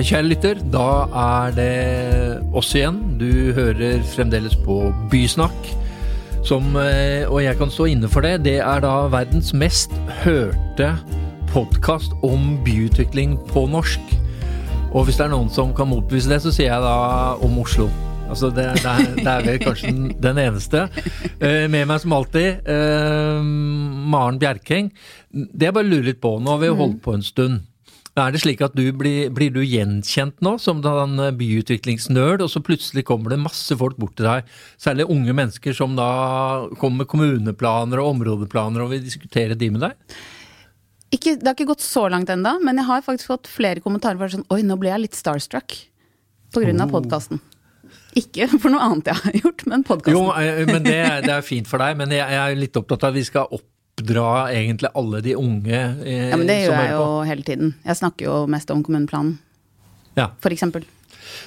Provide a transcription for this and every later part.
Hei, kjære lytter. Da er det oss igjen. Du hører fremdeles på Bysnakk. Som, eh, og jeg kan stå inne for det. Det er da verdens mest hørte podkast om byutvikling på norsk. Og hvis det er noen som kan motbevise det, så sier jeg da om Oslo. Altså det, det, er, det, er, vel kanskje den eneste. Eh, med meg som alltid, eh, Maren Bjerkeng. Det jeg bare lurer litt på, nå har vi holdt på en stund. Er det slik at du blir, blir du gjenkjent nå som en byutviklingsnerd, og så plutselig kommer det masse folk bort til deg, særlig unge mennesker som da kommer med kommuneplaner og områdeplaner og vil diskutere de med deg? Ikke, det har ikke gått så langt ennå, men jeg har faktisk fått flere kommentarer hvor det sånn Oi, nå ble jeg litt starstruck. På grunn av oh. podkasten. Ikke for noe annet jeg har gjort, men podkasten. Jo, eh, men det, det, er fint for deg, men jeg, jeg er litt opptatt av at vi skal oppdra egentlig alle de unge eh, Ja, men det gjør jeg jo hele tiden. Jeg snakker jo mest om kommuneplanen, ja. eksempel.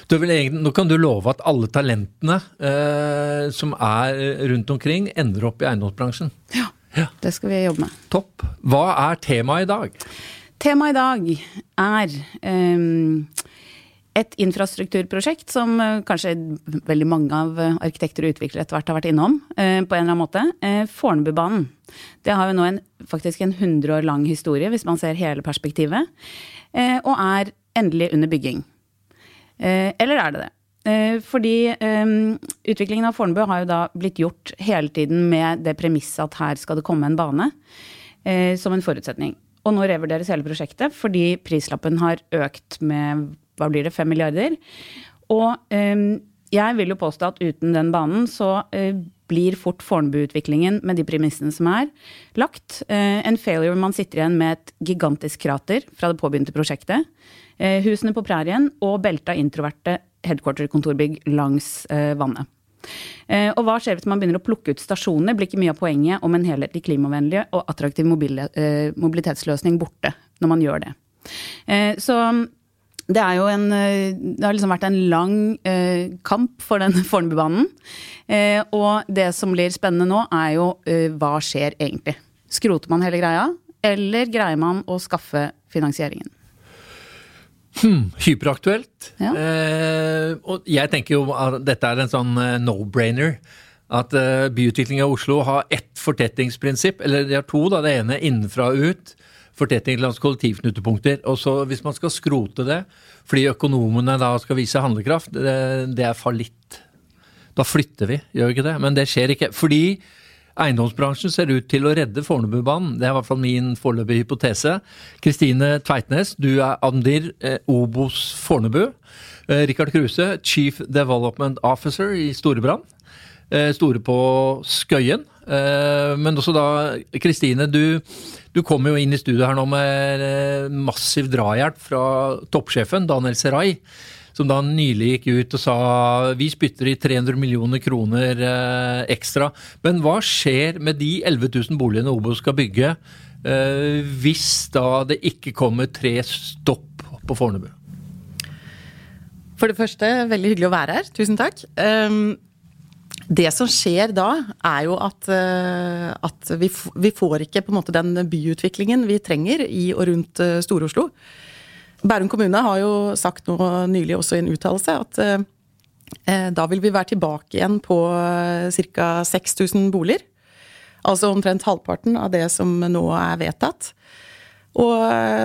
Egentlig, nå kan du love at alle talentene eh, som er rundt omkring, ender opp i eiendomsbransjen. Ja, ja, det skal vi jobbe med. Topp. Hva er temaet i dag? Temaet i dag er um, et infrastrukturprosjekt som eh, kanskje veldig mange av arkitekter og utviklere etter hvert har vært innom eh, på en eller annen måte. Eh, Fornebubanen. Det har jo nå en, faktisk en 100 år lang historie, hvis man ser hele perspektivet. Og er endelig under bygging. Eller er det det? Fordi utviklingen av Fornebu har jo da blitt gjort hele tiden med det premisset at her skal det komme en bane, som en forutsetning. Og nå revurderes hele prosjektet fordi prislappen har økt med hva blir det, fem milliarder. Og um, jeg vil jo påstå at uten den banen så uh, blir fort Fornebu-utviklingen med de premissene som er lagt, uh, en failure man sitter igjen med et gigantisk krater fra det påbegynte prosjektet. Uh, husene på prærien og belta introverte headquarter-kontorbygg langs vannet. Og hva skjer hvis man begynner å plukke ut stasjoner? Blir ikke mye av poenget om en helhetlig klimavennlig og attraktiv mobilitetsløsning borte når man gjør det. Så det, er jo en, eh, det har liksom vært en lang eh, kamp for den Fornebubanen. Eh, og det som blir spennende nå, er jo eh, hva skjer egentlig? Skroter man hele greia, eller greier man å skaffe finansieringen? Hmm, hyperaktuelt. Ja. Eh, og jeg tenker jo at dette er en sånn eh, no-brainer. At byutvikling av Oslo har ett fortettingsprinsipp, eller de har to. da, Det ene innenfra og ut fortetting langs kollektivknutepunkter. Og så hvis man skal skrote det, fordi økonomene da skal vise handlekraft, det, det er fallitt. Da flytter vi, gjør vi ikke det? Men det skjer ikke. Fordi eiendomsbransjen ser ut til å redde Fornebubanen. Det er i hvert fall min foreløpige hypotese. Kristine Tveitnes, du er Andir eh, Obos Fornebu. Eh, Rikard Kruse, Chief Development Officer i Storebrand. Eh, store på Skøyen. Eh, men også da, Kristine, du, du kommer jo inn i studio her nå med eh, massiv drahjelp fra toppsjefen Daniel Serai. Som da nylig gikk ut og sa vi spytter i 300 millioner kroner ekstra. Men hva skjer med de 11 000 boligene Obo skal bygge, hvis da det ikke kommer tre stopp på Fornebu? For det første, veldig hyggelig å være her. Tusen takk. Um, det som skjer da, er jo at, eh, at vi, vi, får ikke på en måte den byutviklingen vi trenger i og rundt eh, Stor-Oslo. Bærum kommune har jo sagt nå nylig også i en uttalelse at eh, da vil vi være tilbake igjen på ca. 6000 boliger. Altså omtrent halvparten av det som nå er vedtatt. Og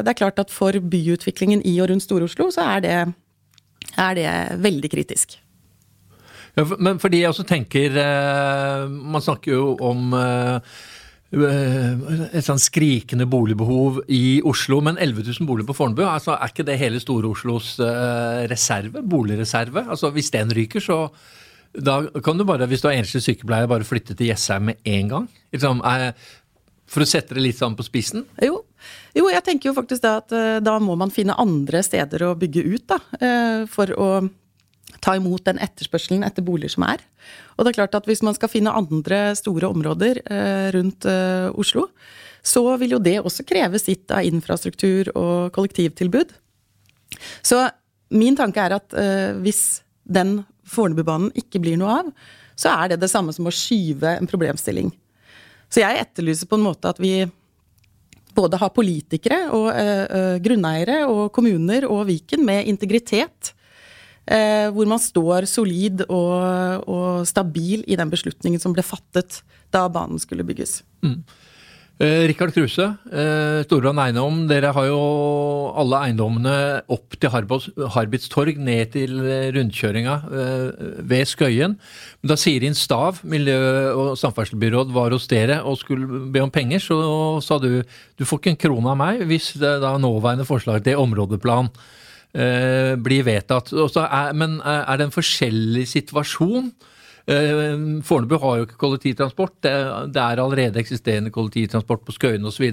det er klart at for byutviklingen i og rundt Stor-Oslo så er det, er det veldig kritisk. Men fordi jeg også tenker eh, Man snakker jo om eh, et sånn skrikende boligbehov i Oslo, men 11 000 boliger på Fornebu, altså er ikke det hele Store-Oslos eh, reserve? Boligreserve? Altså Hvis den ryker, så da kan du bare, hvis du er enslig sykepleier, bare flytte til Jessheim med en gang? Liksom, for å sette det litt sånn på spissen? Jo. jo jeg tenker jo faktisk da at da må man finne andre steder å bygge ut, da. For å ta imot den etterspørselen etter boliger som er. Og det er klart at hvis man skal finne andre store områder eh, rundt eh, Oslo, så vil jo det også kreve sitt av infrastruktur og kollektivtilbud. Så min tanke er at eh, hvis den Fornebubanen ikke blir noe av, så er det det samme som å skyve en problemstilling. Så jeg etterlyser på en måte at vi både har politikere og grunneiere og kommuner og Viken med integritet. Uh, hvor man står solid og, og, stabil i den beslutningen som ble fattet da banen skulle bygges. Mm. Eh, Rikard Kruse, eh, Storebrand Eiendom. Dere har jo alle eiendommene opp til Harbits torg, ned til eh, ved Skøyen. Men da Sirin Stav, miljø- og samferdselsbyråd, var hos dere og skulle be om penger, så sa du du får ikke en krone av meg hvis det da nåværende forslag til områdeplan blir vedtatt. Er, men er det en forskjellig situasjon? Eh, Fornebu har jo ikke kollektivtransport. Det, er allerede eksisterende kollektivtransport på Skøyen osv.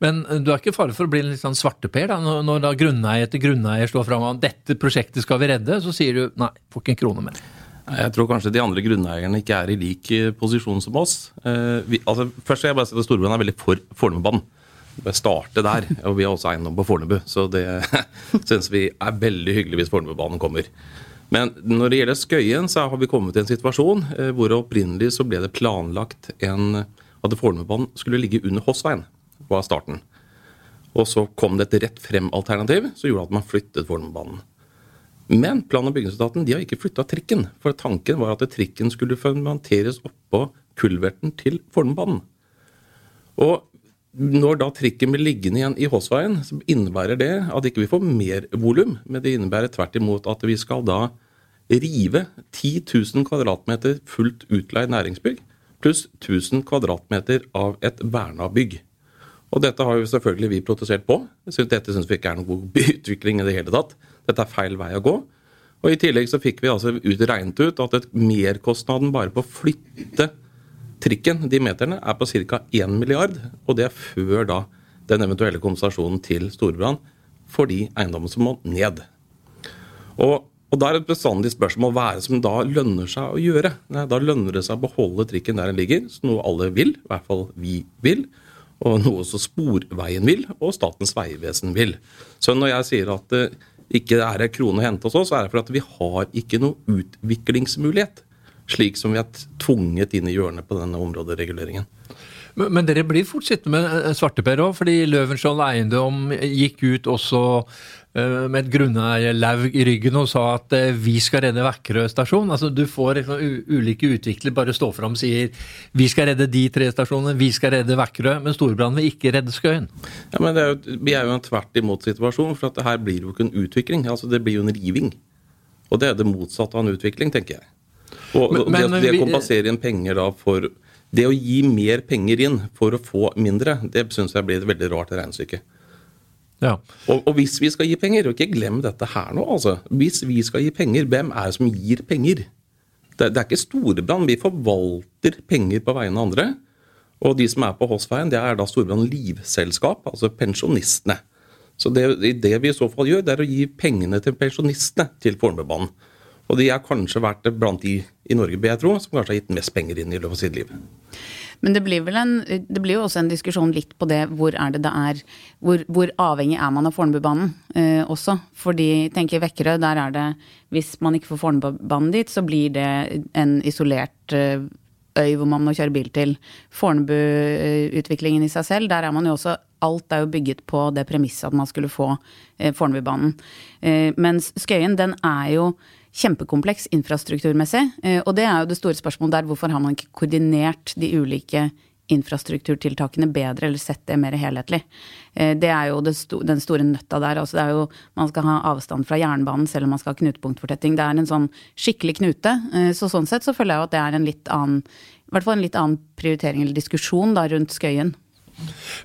Men du er ikke i fare for å bli en litt sånn svarteper da, når da grunneier etter grunneier står fram og dette prosjektet skal vi redde, så sier du nei, får ikke en krone mer. Jeg tror kanskje de andre grunneierne ikke er i lik eh, posisjon som oss. Eh, vi, altså, først skal jeg bare si at Storebrand er veldig for Fornebubanen. Starte der. Og vi har også eiendom på Fornebu, så det syns vi er veldig hyggelig hvis Fornebubanen kommer. Men når det gjelder Skøyen, så har vi kommet til en situasjon eh, hvor opprinnelig så ble det planlagt en, at Fornebubanen skulle ligge under Hossveien. var starten. Og så kom det et rett frem-alternativ som gjorde at man flyttet Fornebubanen. Men plan- og bygningsetaten de har ikke flytta trikken. For tanken var at trikken skulle fundamenteres oppå kulverten til Fornebubanen. Og når da trikken blir liggende igjen i Håsveien, så innebærer det at ikke vi får mer volum, men det innebærer tvert imot at vi skal da rive 10 000 kvadratmeter fullt utleid næringsbygg pluss 1000 kvadratmeter av et verna bygg. Og dette har jo selvfølgelig vi protestert på. Dette syns vi ikke er noen god utvikling i det hele tatt. Dette er feil vei å gå. Og I tillegg så fikk vi altså ut, regnet ut at merkostnaden bare på å flytte Trikken, de meterne, er på ca. 1 milliard, og det er før da den eventuelle kompensasjonen til Storbrann for de eiendommene som må ned. Og, og Da er et bestandig spørsmål hva er det som da lønner seg å gjøre. Nei, da lønner det seg å beholde trikken der den ligger, noe alle vil, i hvert fall vi vil. Og noe også Sporveien vil, og Statens vegvesen vil. Så når jeg sier at det ikke er en krone å hente hos oss, så er det for at vi har ikke noe utviklingsmulighet slik som vi er tvunget inn i hjørnet på denne områdereguleringen. Men, men dere blir fort sittende med eh, svarteper òg, fordi Løvenskiold Eiendom gikk ut også uh, med et grunneierlaug i ryggen og sa at uh, vi skal redde Vækerø stasjon. Altså Du får liksom, ulike utviklere bare stå fram og sier vi skal redde de tre stasjonene, vi skal redde Vækerø, men Storbrann vil ikke redde Skøyen. Ja, men er jo, Vi er jo en tvert imot situasjon, for at det her blir jo ikke en utvikling. altså Det blir jo en riving. Og det er det motsatte av en utvikling, tenker jeg. Og, men, det, men, det å kompensere inn penger da for Det å gi mer penger inn for å få mindre, det syns jeg blir et veldig rart regnestykke. Ja. Og, og, hvis vi skal gi penger, og ikke glem dette her nå, altså. Hvis vi skal gi penger, hvem er det som gir penger? Det, det er ikke Storebrand. Vi forvalter penger på vegne av andre. Og de som er på Hossveien, det er da Storebrand Livselskap, altså pensjonistene. Så det, det, vi i så fall gjør, det er å gi pengene til pensjonistene til Fornebubanen. Og de har kanskje vært blant de i Norge, jeg tro, som kanskje har gitt mest penger inn i løpet av sitt liv. Men det blir, en, det blir jo også en diskusjon litt på det hvor er det det er Hvor, hvor avhengig er man av Fornebubanen eh, også? Fordi tenker Vekkerød, der er det Hvis man ikke får Fornebubanen dit, så blir det en isolert eh, øy hvor man må kjøre bil til. Fornebu-utviklingen i seg selv, der er man jo også Alt er jo bygget på det premisset at man skulle få eh, Fornebubanen. Eh, mens Skøyen, den er jo kjempekompleks infrastrukturmessig. Eh, og det er jo det store spørsmålet der. Hvorfor har man ikke koordinert de ulike infrastrukturtiltakene bedre, eller sett det mer helhetlig? Eh, det er jo den store nøtta der. Altså det er jo, man skal ha avstand fra jernbanen selv om man skal ha knutepunktfortetting. Det er en sånn skikkelig knute. Eh, så sånn sett så føler jeg jo at det er en litt annen, i hvert fall en litt annen prioritering eller diskusjon da rundt Skøyen.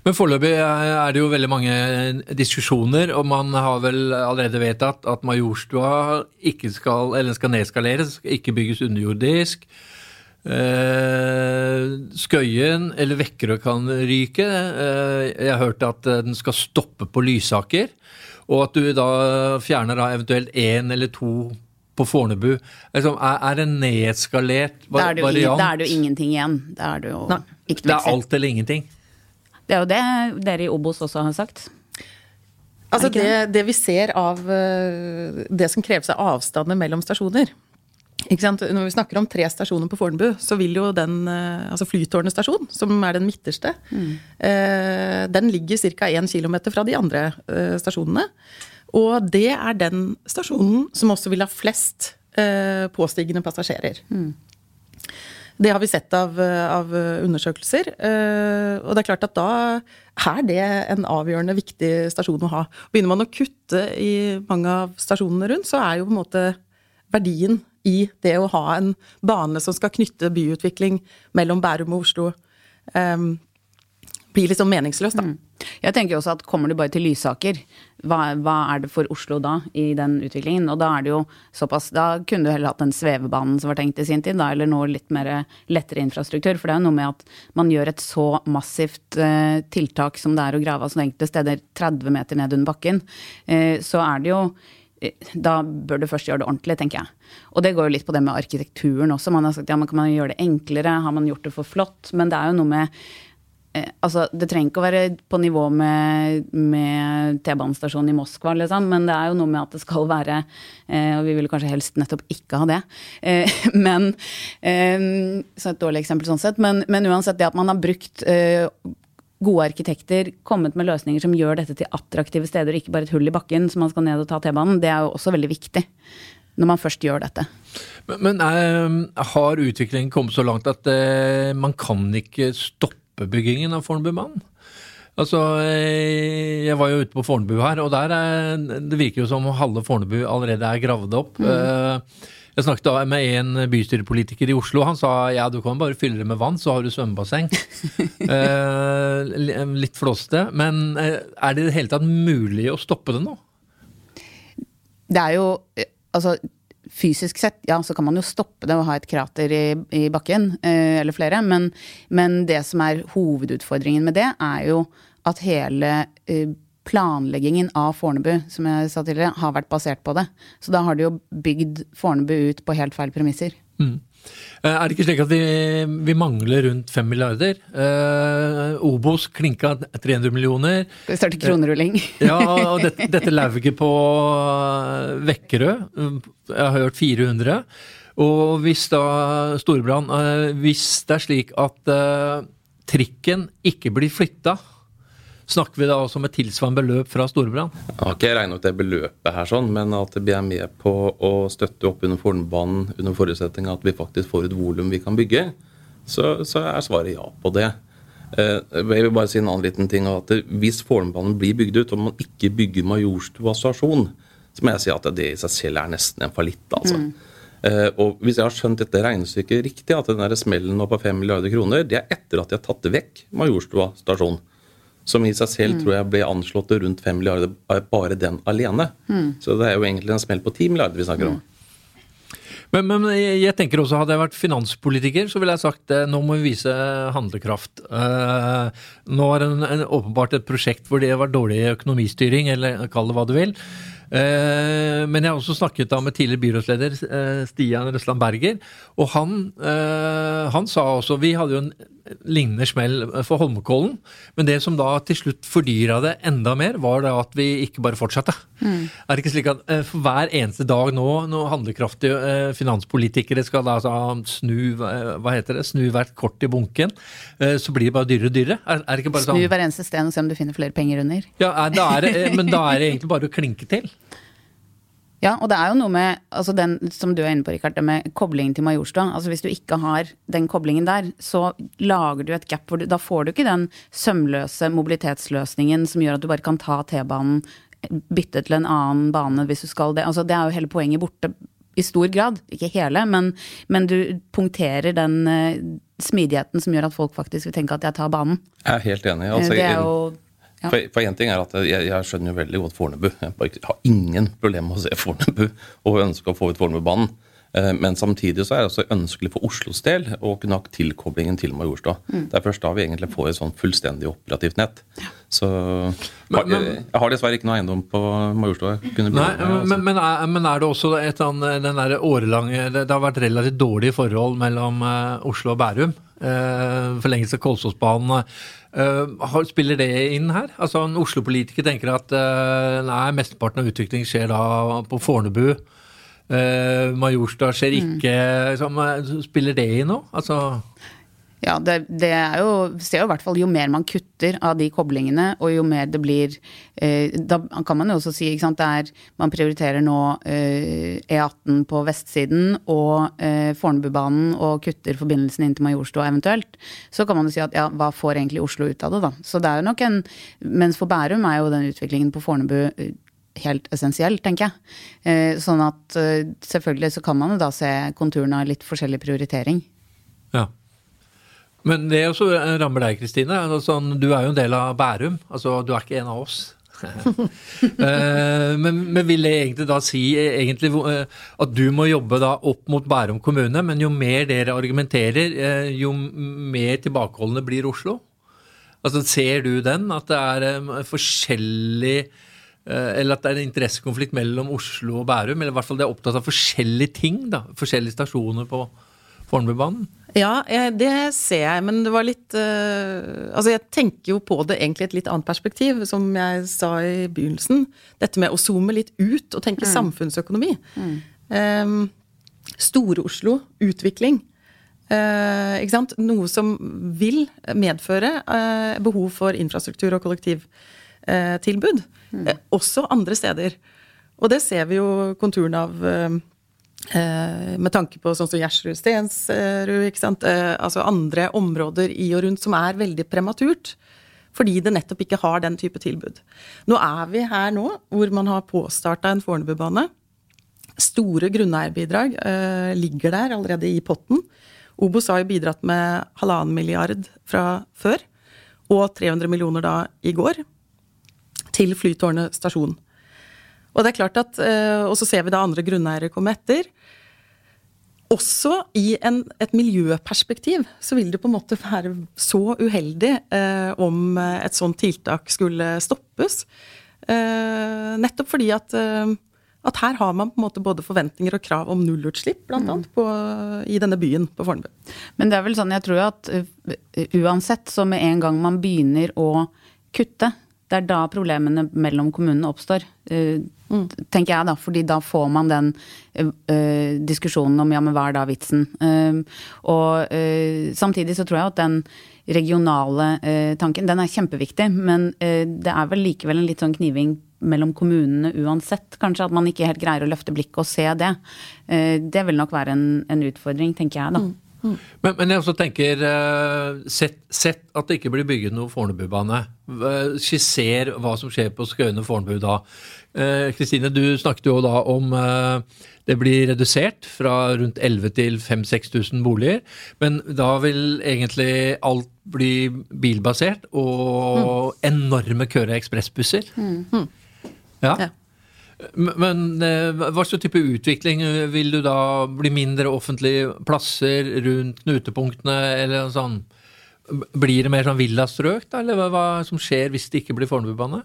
Men foreløpig er det jo veldig mange diskusjoner, og man har vel allerede vedtatt at Majorstua ikke skal, eller skal nedskaleres, ikke bygges underjordisk. Eh, Skøyen eller Vekkerø kan ryke. Eh, jeg hørte at den skal stoppe på Lysaker, og at du da fjerner da eventuelt én eller to på Fornebu. Altså, er, det nedskalert variant? Da er det jo ingenting igjen. Da er det jo ikke Det er alt eller ingenting? Det er jo det dere i Obos også har sagt. Altså det, det, vi ser av eh, det som kreves av avstander mellom stasjoner, Når vi snakker om tre stasjoner på Fornebu, så vil jo den eh, altså Flytårnet stasjon, som er den midterste, mm. eh, den ligger ca. 1 km fra de andre stasjonene. Og det er den stasjonen som også vil ha flest påstigende passasjerer. Mm. Det har vi sett av, av undersøkelser. Eh, og det er klart at da er det en avgjørende viktig stasjon å ha. Begynner man å kutte i mange av stasjonene rundt, så er jo på en måte verdien i det å ha en bane som skal knytte byutvikling mellom Bærum og Oslo, um, blir liksom meningsløst, da. Mm. Jeg tenker også at kommer du bare til Lysaker, hva, hva, er det for Oslo da i den utviklingen? Og da er det jo såpass Da kunne du heller hatt den svevebanen som var tenkt i sin tid, da, eller noe litt mer lettere infrastruktur. For det er jo noe med at man gjør et så massivt eh, tiltak som det er å grave av sånne enkelte steder 30 meter ned under bakken, eh, så er det jo da bør du først gjøre det ordentlig, tenker jeg. Og det går jo litt på det med arkitekturen også. Man har sagt ja, men kan man gjøre det enklere? Har man gjort det for flott? Men det er jo noe med eh, Altså, det trenger ikke å være på nivå med, med T-banestasjonen i Moskva, liksom, men det er jo noe med at det skal være eh, Og vi ville kanskje helst nettopp ikke ha det. Eh, men eh, Så et dårlig eksempel sånn sett. Men, men uansett, det at man har brukt eh, gode arkitekter kommet med løsninger som gjør dette til attraktive steder, og ikke bare et hull i bakken som man skal ned og ta T-banen, det er jo også veldig viktig. Når man først gjør dette. Men, men er, har utviklingen kommet så langt at man kan ikke stoppe byggingen av Fornebubanen? Altså, eh, Jeg var jo ute på Fornebu her, og der er, det virker jo som halve Fornebu allerede er gravd opp. Mm. Uh, jeg snakket da med en bystyrepolitiker i Oslo. Han sa ja, du kan bare fylle det med vann, så har du svømmebasseng. eh, litt flåsete. Men eh, er det i det hele tatt mulig å stoppe det nå? Det er jo eh, Altså, fysisk sett, ja, så kan man jo stoppe det og ha et krater i, i bakken, eh, eller flere. Men, men, det som er hovedutfordringen med det, er jo at hele eh, planleggingen av Fornebu, som jeg sa tidligere, har vært basert på det. Så da har de jo bygd Fornebu ut på helt feil premisser. Mm. Eh, er det ikke slik at vi, vi mangler rundt 5 milliarder? Eh, Obos klinka 300 millioner. Det starter kronerulling. ja, og dette, dette lauget på Vekkerød, jeg har hørt 400. Og hvis da Storbrann, eh, hvis det er slik at eh, trikken ikke blir flytta Snakker vi da også om et tilsvarende beløp fra Storebrand? Jeg har ikke regnet ut det beløpet her, sånn, men at vi er med på å støtte opp under Fornebanen under forutsetning av at vi faktisk får et volum vi kan bygge, så, så, er svaret ja på det. Eh, jeg vil bare si en annen liten ting. at Hvis Fornebanen blir bygd ut, og man ikke bygger Majorstua stasjon, så må jeg si at det i seg selv er nesten en fallitt. altså. Mm. Uh, og hvis jeg har skjønt dette regnestykket riktig, at den der smellen nå på 5 milliarder kroner, det er etter at de har tatt vekk Majorstua stasjon. Som i seg selv mm. tror jeg ble anslått til rundt 5 milliarder bare den alene. Mm. Så det er jo egentlig en smell på 10 milliarder vi snakker om. Mm. Men, men, jeg tenker også, hadde jeg vært finanspolitiker, så ville jeg sagt eh, nå må vi vise handlekraft. Uh, nå er det en, åpenbart et prosjekt hvor det var dårlig økonomistyring, eller kall det hva du vil. Uh, men jeg har også snakket da med tidligere byrådsleder uh, Stian Røsland Berger, og han, han sa også Vi hadde jo en lignende smell for Holmenkollen. Men det som da til slutt fordyra det enda mer, var at vi ikke bare fortsatte. Mm. Er det ikke slik at uh, for hver eneste dag nå, når handlekraftige uh, finanspolitikere skal da altså, snu uh, hva heter det, snu hvert kort i bunken, så blir det bare dyrere og dyrere? Er, er snu sånn? hver eneste sten og se om du finner flere penger under? Ja, da er det, men da er det egentlig bare å klinke til. Ja, og det er jo noe med altså den som du er inne på, Rikard, det med koblingen til Majorstua. Altså Hvis du ikke har den koblingen der, så lager du et gap hvor du Da får du ikke den sømløse mobilitetsløsningen som gjør at du bare kan ta T-banen, bytte til en annen bane hvis du skal det. Altså Det er jo hele poenget borte i stor grad. Ikke hele, men, men du punkterer den uh, smidigheten som gjør at folk faktisk vil tenke at jeg tar banen. Jeg er helt enig. Altså, det er jo ja. For én ting er at jeg, jeg, skjønner jo veldig godt Fornebu. Jeg har ingen problemer med å se Fornebu og ønsker å få ut Fornebubanen. Eh, men samtidig så er det også ønskelig for Oslos del å kunne ha tilkoblingen til Majorstua. Mm. Det er først da vi egentlig får et sånn fullstendig operativt nett. Ja. Så men, men, jeg har dessverre ikke noe eiendom på Majorstua. Nei, men, men, er, men, er, det også et annet, den der årelange Det har vært relativt dårlige forhold mellom uh, Oslo og Bærum. Uh, forlengelse av Kolsåsbanen. Uh, spiller det inn her? Altså En Oslo-politiker tenker at uh, nei, mesteparten av utvikling skjer da på Fornebu. Majorstua skjer ikke. Mm. Spiller det inn nå? Altså ja, det, det, er jo ser jo i hvert fall jo mer man kutter av de koblingene, og jo mer det blir eh, Da kan man jo også si, ikke sant, det er Man prioriterer nå eh, E18 på vestsiden og eh, Fornebubanen og kutter forbindelsen inn til Majorstua eventuelt. Så kan man jo si at ja, hva får egentlig Oslo ut av det, da? Så det er jo nok en Mens for Bærum er jo den utviklingen på Fornebu eh, helt essensiell, tenker jeg. Eh, sånn at eh, selvfølgelig så kan man jo da se konturene av litt forskjellig prioritering. Ja. Men det også rammer deg, Kristine. Altså, du er jo en del av Bærum. Altså, du er ikke en av oss. Eh, men, men, vil det egentlig da si egentlig, eh, at du må jobbe da opp mot Bærum kommune, men jo mer dere argumenterer, eh, jo mer tilbakeholdende blir Oslo? Altså, Ser du den? At det er forskjellig eller at det er en interessekonflikt mellom Oslo og Bærum? Eller i hvert fall det er opptatt av forskjellige ting? da, Forskjellige stasjoner på Fornebubanen? Ja, det ser jeg, men det var litt uh, Altså, jeg tenker jo på det egentlig et litt annet perspektiv, som jeg sa i begynnelsen. Dette med å zoome litt ut og tenke mm. samfunnsøkonomi. Mm. Um, Store-Oslo, utvikling. Uh, ikke sant? Noe som vil medføre uh, behov for infrastruktur og kollektivtilbud. Mm. også andre steder. Og det ser vi jo konturen av med tanke på sånn som Gjersrud, Stensrud, ikke sant. Eh, altså andre områder i og rundt som er veldig prematurt. Fordi det nettopp ikke har den type tilbud. Nå er vi her nå hvor man har påstarta en Fornebubane. Store grunneierbidrag eh, ligger der allerede i potten. Obos har jo bidratt med halvannen milliard fra før, og 300 millioner da i går, til Flytårnet stasjon. Og det er klart at, eh, og så ser vi da andre grunneiere komme etter. Også i en, et miljøperspektiv så vil det på en måte være så uheldig eh, om et sånt tiltak skulle stoppes. Eh, nettopp fordi at, eh, at, her har man på en måte både forventninger og krav om nullutslipp, blant mm. annet, på, i denne byen på Fornebu. Men det er vel sånn, jeg tror at uh, uansett, så med en gang man begynner å kutte, det er da problemene mellom kommunene oppstår. Uh, Mm. Tenker jeg, da. Fordi da får man den uh, diskusjonen om ja, men hva er da vitsen? Og samtidig så tror jeg at den regionale tanken, den er kjempeviktig. Men det er vel likevel en litt sånn kniving mellom kommunene uansett, kanskje. At man ikke helt greier å løfte blikket og se det. det vil nok være en, en utfordring, tenker jeg, da. Mm. Mm. Men, men, jeg også tenker, sett, sett, at det ikke blir bygget noe Fornebubane. Skisser hva som skjer på Skøyene Fornebu da. Eh, Kristine, du snakket jo da om eh, det blir redusert fra rundt 11 til 5000-6000 boliger. Men da vil egentlig alt bli bilbasert og mm. enorme køer av ekspressbusser. Mm. Ja. ja. Men eh, hva slags type utvikling vil du da bli mindre offentlige plasser rundt knutepunktene, eller sånn? Blir det mer sånn villastrøk, da, eller hva, som skjer hvis det ikke blir Fornebubane?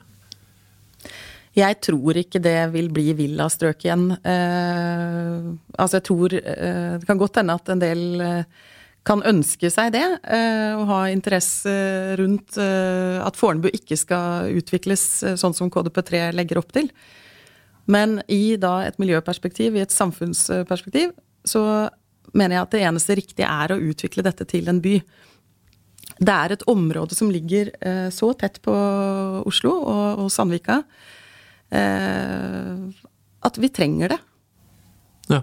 Jeg tror ikke det vil bli villastrøk igjen. Eh, altså jeg tror eh, Det kan godt hende at en del eh, kan ønske seg det, eh, og ha interesse rundt eh, at Fornebu ikke skal utvikles eh, sånn som KDP3 legger opp til. Men i da et miljøperspektiv, i et samfunnsperspektiv, så mener jeg at det eneste riktige er å utvikle dette til en by. Det er et område som ligger så tett på Oslo og, og Sandvika Eh, at vi trenger det. Ja.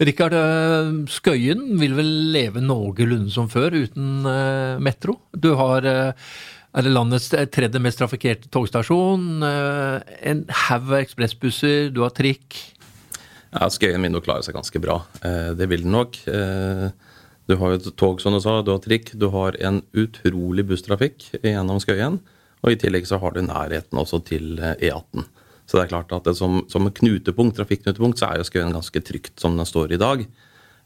Rikard, eh, Skøyen vil vel leve noenlunde som før uten eh, metro? Du har er det landets tredje mest trafikkerte togstasjon. En haug av ekspressbusser, du har trikk. Ja, Skøyen min klarer seg ganske bra. Det vil den nok. Du har jo tog, som du sa, du har trikk. Du har en utrolig busstrafikk gjennom Skøyen. Og i tillegg så har du nærheten også til E18. Så det er klart at som, som knutepunkt, trafikknutepunkt så er jo Skøyen ganske trygt som den står i dag.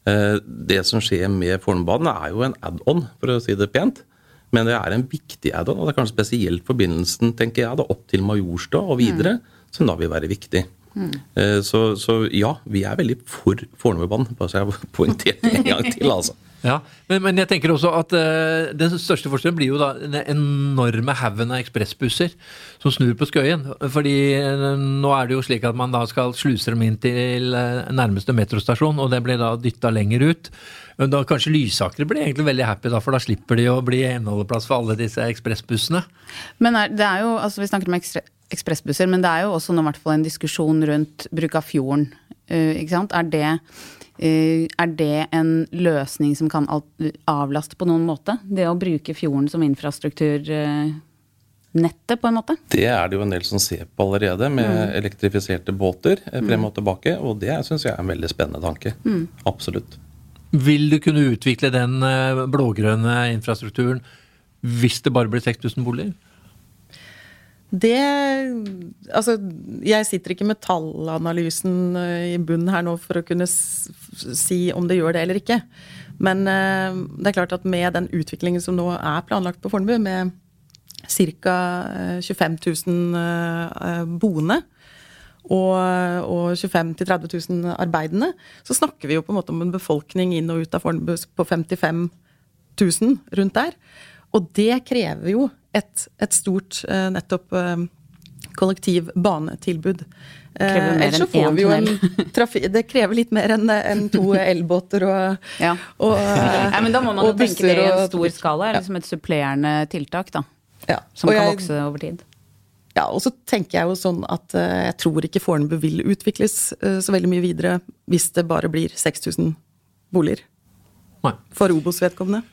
Eh, det som skjer med Fornebubanen er jo en add-on, for å si det pent. Men det er en viktig add-on, og det er kanskje spesielt forbindelsen tenker jeg, da, opp til Majorstua og videre, mm. som da vil være viktig. Mm. Så, så, ja, vi er veldig for Fornebubanen, bare så jeg har poengtert det en gang til. altså. Ja, men, men, jeg tenker også at uh, den største forskjellen blir jo da den enorme haugen av ekspressbusser som snur på Skøyen. Fordi uh, nå er det jo slik at man da skal sluse dem inn til uh, nærmeste metrostasjon, og det blir da dytta lenger ut. Men da Kanskje Lysaker blir egentlig veldig happy, da, for da slipper de å bli enholdeplass for alle disse ekspressbussene. Men er, det er jo, altså Vi snakker om ekspressbusser, men det er jo også nå, hvert fall en diskusjon rundt bruk av fjorden. ikke sant? Er det uh, er det en løsning som kan avlaste på noen måte? Det å bruke fjorden som infrastrukturnettet, på en måte? Det er det jo en del som ser på allerede, med mm. elektrifiserte båter eh, frem mm. og tilbake. Og det syns jeg er en veldig spennende tanke. Mm. Absolutt. Vil du kunne utvikle den eh, blågrønne infrastrukturen hvis det bare blir 6000 boliger? Det Altså, jeg sitter ikke med tallanalysen eh, i bunnen her nå for å kunne si om det gjør det eller ikke. Men eh, det er klart at med den utviklingen som nå er planlagt på Fornebu, med ca. 25 000 boende og, og 25 000-30 000 arbeidende, så snakker vi jo på en måte om en befolkning inn og ut av Fornebu på 55 000 rundt der. Og det krever jo et, et stort eh, nettopp kollektiv kollektivbanetilbud. Eh, ellers så får vi jo en trafikk Det krever litt mer enn en to elbåter og, ja. og ja, Men da må man jo tenke det i en stor skala, liksom et supplerende tiltak, da. Ja. Som kan jeg, vokse over tid. Ja, og så tenker jeg jo sånn at uh, jeg tror ikke Fornebu vil utvikles uh, så veldig mye videre hvis det bare blir 6000 boliger. Nei. For Obos vedkommende.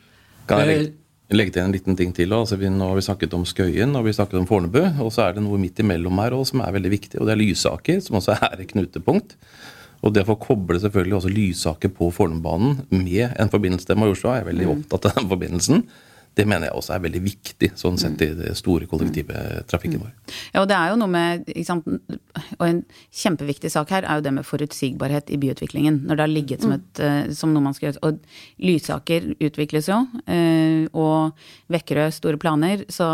Kan jeg legge til en liten ting til. Altså, vi, nå har vi snakket om Skøyen og vi snakket om Fornebu. Og så er det noe midt imellom her også, som er veldig viktig, og det er Lysaker, som også er et knutepunkt. Og det å få koble selvfølgelig også Lysaker på Fornebubanen med en forbindelse til Majorstua, er veldig mm. opptatt av den forbindelsen det mener jeg også er veldig viktig, sånn sett i det store kollektive trafikken vår. Ja, og det er jo noe med sant, Og en kjempeviktig sak her er jo det med forutsigbarhet i byutviklingen. Når det har ligget som, et, mm. som noe man skal gjøre. Og Lysaker utvikles jo, eh, og Vekkerø store planer. Så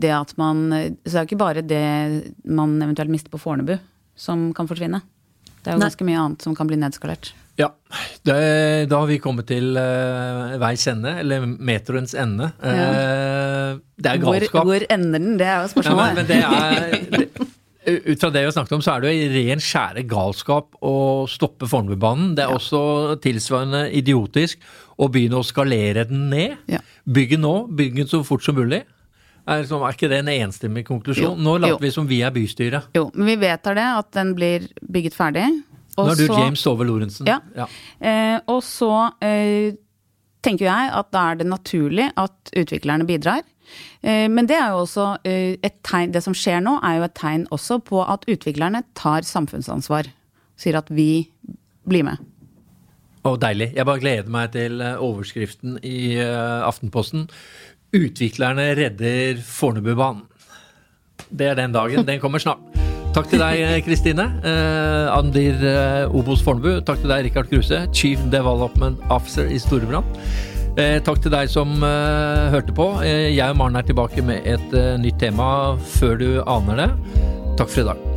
det at man Så det er jo ikke bare det man eventuelt mister på Fornebu som kan forsvinne. Det er jo Nei. ganske mye annet som kan bli nedskalert. Ja, det, da har vi kommet til uh, veis ende, eller metroens ende. Uh. Det er galskap. Hvor, hvor, ender den? Det er jo spørsmålet. Ja, men, men det er, det, ut fra det vi har snakket om, så er det jo ren skjære galskap å stoppe Fornebubanen. Det er ja. også tilsvarende idiotisk å begynne å skalere den ned. Ja. Bygge nå, bygge den så fort som mulig. Er, liksom, er, ikke det en enstemmig konklusjon? Jo, Nå later vi som vi er bystyret. Jo, men vi vedtar det, at den blir bygget ferdig. Nå er du så, James Ove Lorentzen. Ja. ja. Eh, og så eh, tenker jeg at da er det naturlig at utviklerne bidrar. Eh, men det er jo også eh, et tegn Det som skjer nå, er jo et tegn også på at utviklerne tar samfunnsansvar. Sier at vi blir med. Å, deilig. Jeg bare gleder meg til eh, overskriften i uh, Aftenposten. Utviklerne redder Fornebubanen. Det er den dagen. Den kommer snart. Takk til deg, Kristine. Eh, Andir eh, Obos Fornebu. Takk til deg, Rikard Kruse, Chief Development Officer i Storebrand. Eh, takk til deg som eh, hørte på. Eh, jeg og Maren er tilbake med et eh, nytt tema før du aner det. Takk for i dag.